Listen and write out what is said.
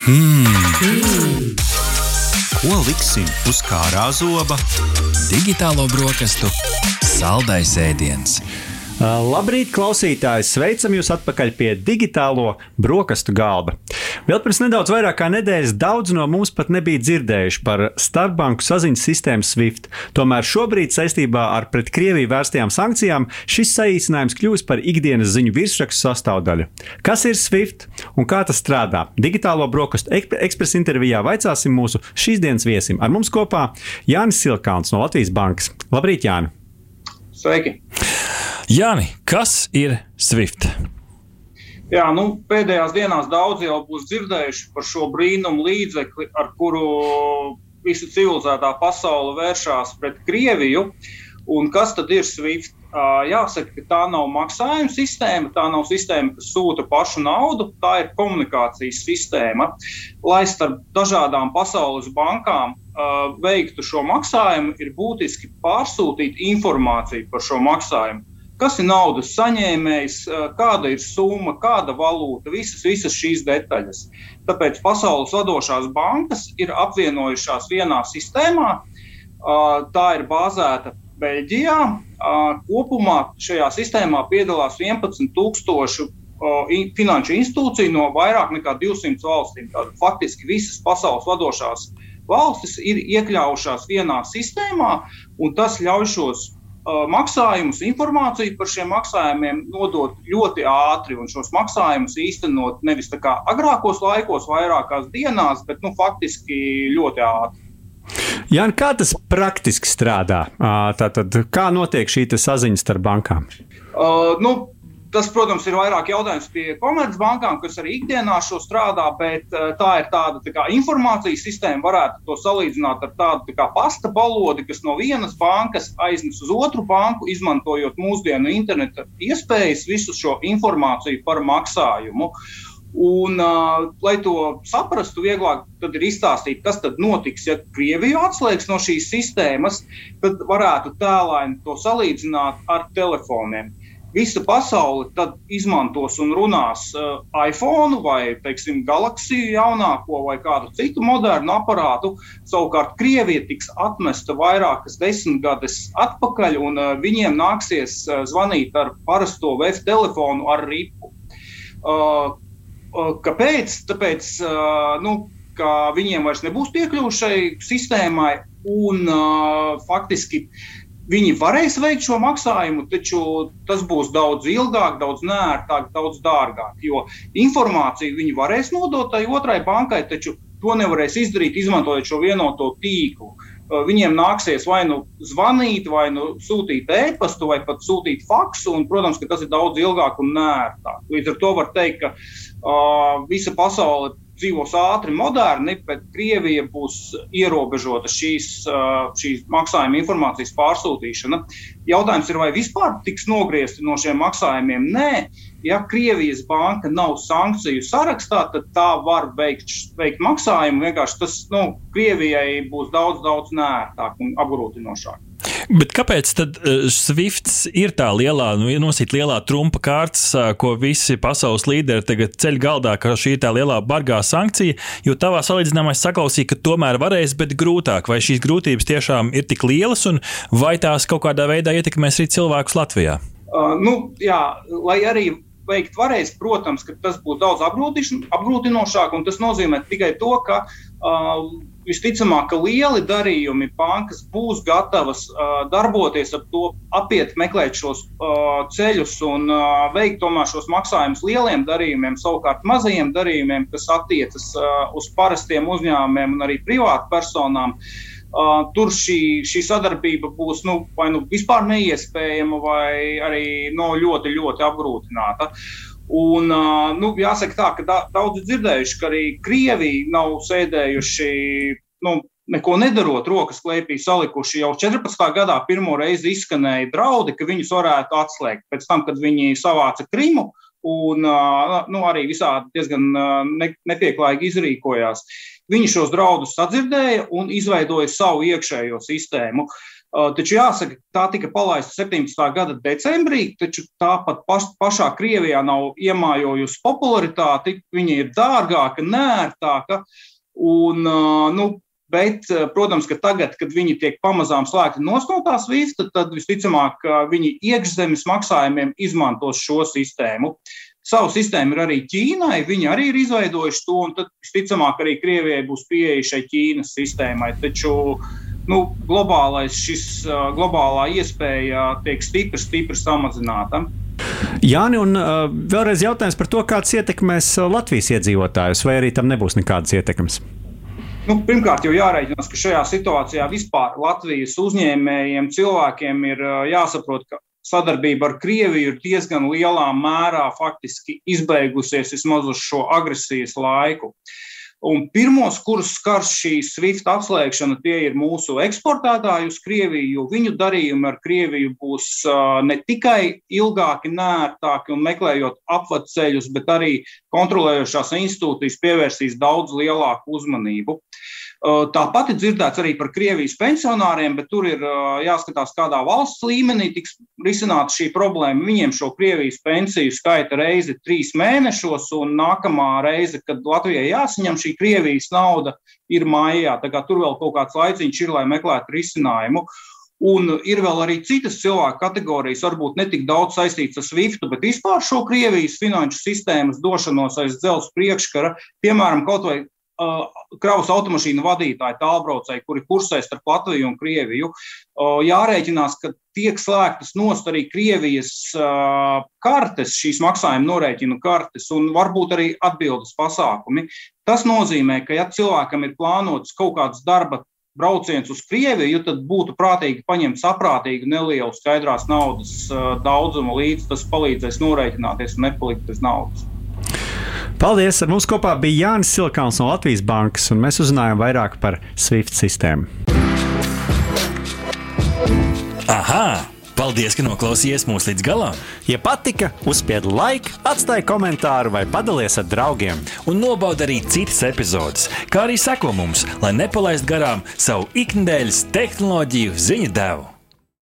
Hmm. Ko liksim uz kārā zoba? Digitālo brokastu saldais ēdiens. Labrīt, klausītāji! Sveicam jūs atpakaļ pie digitālo brokastu galda. Vēl pirms nedaudz vairāk kā nedēļas daudz no mums pat nebija dzirdējuši par starpbanku saziņas sistēmu SWIFT. Tomēr šobrīd saistībā ar pret Krieviju vērstajām sankcijām šis saīsinājums kļūst par ikdienas ziņu virsrakstu sastāvdaļu. Kas ir SWIFT un kā tas strādā? Digitālo brokastu ekspresa intervijā vaicāsim mūsu šīs dienas viesim. Ar mums kopā Jānis Silkāns no Latvijas Bankas. Labrīt, Jāni! Sveiki! Jāni, kas ir Swift? Jā, nu, pēdējās dienās daudz jau būs dzirdējuši par šo brīnumu līdzekli, ar kuru visa civilizētā pasaule vēršas pret Krieviju. Un kas tad ir Swift? Jāsaka, ka tā nav maksājuma sistēma, tā nav sistēma, kas sūta pašu naudu, tā ir komunikācijas sistēma, lai starp dažādām pasaules bankām veiktu šo maksājumu, ir būtiski pārsūtīt informāciju par šo maksājumu kas ir naudas saņēmējs, kāda ir summa, kāda valūta, visas, visas šīs detaļas. Tāpēc pasaules vadošās bankas ir apvienojušās vienā sistēmā. Tā ir bāzēta Beļģijā. Kopumā šajā sistēmā piedalās 11,000 finanšu institūciju no vairāk nekā 200 valstīm. Tātad faktiski visas pasaules vadošās valstis ir iekļaujušās vienā sistēmā, un tas ļauj šos maksājumus, informāciju par šiem maksājumiem nodot ļoti ātri un šos maksājumus īstenot nevis tā kā agrākos laikos, vairākās dienās, bet nu, faktiski ļoti ātri. Jā, kā tas praktiski strādā? Tātad, kā notiek šī saziņa starp bankām? Uh, nu, Tas, protams, ir vairāk jautājums pie komercbankām, kas arī ikdienā šo strādā, bet uh, tā ir tāda tā kā, informācijas sistēma. Varētu to salīdzināt ar tādu tā pasta balodi, kas no vienas bankas aiznes uz otru banku, izmantojot mūsdienu interneta iespējas, visu šo informāciju par maksājumu. Un, uh, lai to saprastu, vieglāk ir izstāstīt, kas tad notiks, ja Krievija atslēgs no šīs sistēmas, tad varētu tēlēni to salīdzināt ar telefoniem visa pasaule tad izmantos un runās uh, iPhone vai, teiksim, Galaxiju jaunāko vai kādu citu modernu aparātu. Savukārt Krievija tiks atmesta vairākas desmitgades atpakaļ, un uh, viņiem nāksies uh, zvanīt ar parasto VF telefonu ar ripu. Uh, kāpēc? Tāpēc, nu, ka viņiem vairs nebūs piekļuvuši šai sistēmai, un faktiski Viņi varēs veikt šo maksājumu, taču tas būs daudz ilgāk, daudz nērtāk, daudz dārgāk. Jo informāciju viņi varēs nodot tai otrai bankai, taču to nevarēs izdarīt, izmantojot šo vienoto tīklu. Uh, viņiem nāksies vai nu zvanīt, vai nu sūtīt e-pastu, vai pat sūtīt faksu. Un, protams, ka tas ir daudz ilgāk un nērtāk. Līdz ar to var teikt, ka uh, visa pasaule dzīvos ātri, moderni, bet Krievija būs ierobežota šīs, šīs maksājuma informācijas pārsūtīšana. Jautājums ir, vai vispār tiks nogriezti no šiem maksājumiem? Nē, ja Krievijas banka nav sankciju sarakstā, tad tā var veikt, veikt maksājumu. Vienkārši tas nu, Krievijai būs daudz, daudz nērtāk un apgrūtinošāk. Bet kāpēc tad uh, Swifts ir tā lielā, nu, nosīt lielā trumpa kārtas, uh, ko visi pasaules līderi tagad ceļ galdā, ka šī ir tā lielā bargā sankcija, jo tavā salīdzinājumā es saklausīju, ka tomēr varēs, bet grūtāk. Vai šīs grūtības tiešām ir tik lielas un vai tās kaut kādā veidā ietekmēs arī cilvēkus Latvijā? Uh, nu, jā, lai arī veikt varēs, protams, ka tas būs daudz apgrūtinošāk, un tas nozīmē tikai to, ka uh, visticamāk, ka lieli darījumi bankas būs gatavas uh, darboties ar to, apiet, meklēt šos uh, ceļus un uh, veikt tomēr šos maksājumus lieliem darījumiem, savukārt mazajiem darījumiem, kas attiecas uh, uz parastiem uzņēmumiem un arī privātpersonām. Uh, tur šī, šī sadarbība būs nu, vai nu vispār neiespējama, vai arī no, ļoti, ļoti apgrūtināta. Uh, Un, nu, jāsaka, tā, ka daudzi dzirdējuši, ka arī Krievija nav sēdējuši. Nu, Neko nedarot, rokas klēpī salikuši. Jau 14. gadā pirmo reizi izskanēja draudi, ka viņus varētu atslēgt. Pēc tam, kad viņi savāca Krimu un nu, arī visādi diezgan nepieklājīgi izrīkojās, viņi šos draudus sadzirdēja un izveidoja savu iekšējo sistēmu. Taču jāsaka, tā tika palaista 17. gada decembrī, taču tāpat paš, pašā Krievijā nav iemājojusi popularitāti. Viņa ir dārgāka, nērtāka. Un, nu, Bet, protams, ka tagad, kad viņi tiek pamazām slēgti no tās vīzes, tad visticamāk viņi iekšzemes maksājumiem izmantos šo sistēmu. Savu sistēmu ir arī Ķīnai, viņi arī ir izveidojuši to, un tad visticamāk arī Krievijai būs pieeja šai Ķīnas sistēmai. Taču nu, globālais, šis, globālā iespēja tiek stipri, stipri samazināta. Jāni, un uh, vēlreiz jautājums par to, kāds ietekmēs Latvijas iedzīvotājus, vai arī tam nebūs nekādas ietekmes? Nu, pirmkārt, jau jārēķinās, ka šajā situācijā vispār Latvijas uzņēmējiem, cilvēkiem ir jāsaprot, ka sadarbība ar Krieviju ir diezgan lielā mērā faktiski izbeigusies vismaz uz šo agresijas laiku. Un pirmos, kurus skars šī SWIFT atslēgšana, tie ir mūsu eksportētāji uz Krieviju, jo viņu darījumi ar Krieviju būs ne tikai ilgāki, nērtāki un meklējot apveceļus, bet arī kontrolējošās institūcijas pievērsīs daudz lielāku uzmanību. Tāpat ir dzirdēts arī par Krievijas pensionāriem, bet tur ir jāskatās, kādā valsts līmenī tiks risināta šī problēma. Viņiem šo Krievijas pensiju skaita reizi trīs mēnešos, un nākamā reize, kad Latvijai jāsaņem šī Krievijas nauda, ir maijā. Tur vēl kaut kāds laiciņš ir, lai meklētu risinājumu. Un ir vēl arī citas cilvēku kategorijas, varbūt ne tik daudz saistītas ar SWIFT, bet vispār šo Krievijas finanšu sistēmas došanos aiz dzelzceļa priekškara. Piemēram, kaut vai kravas automašīnu vadītāji, tālbraucēji, kuri kursē starp Latviju un Krieviju. Jārēķinās, ka tiek slēgtas nost arī Krievijas kartes, šīs maksājuma norēķinu kartes, un varbūt arī atbildes pasākumi. Tas nozīmē, ka, ja cilvēkam ir plānots kaut kāds darba brauciens uz Krieviju, tad būtu prātīgi paņemt saprātīgu, nelielu skaidrās naudas daudzumu līdzi. Tas palīdzēs norēķināties un nepalikt bez naudas. Paldies! Ar mums kopā bija Jānis Silkāns no Latvijas Bankas, un mēs uzzinājām vairāk par SWIFT sistēmu. Aha! Paldies, ka noklausījāties mūsu līdz galam! Ja patika, uzspiediet laiku, atstājiet komentāru vai padalieties ar draugiem. Un nobaudiet arī citas epizodes, kā arī sekot mums, lai nepalaistu garām savu ikdienas tehnoloģiju ziņu devumu.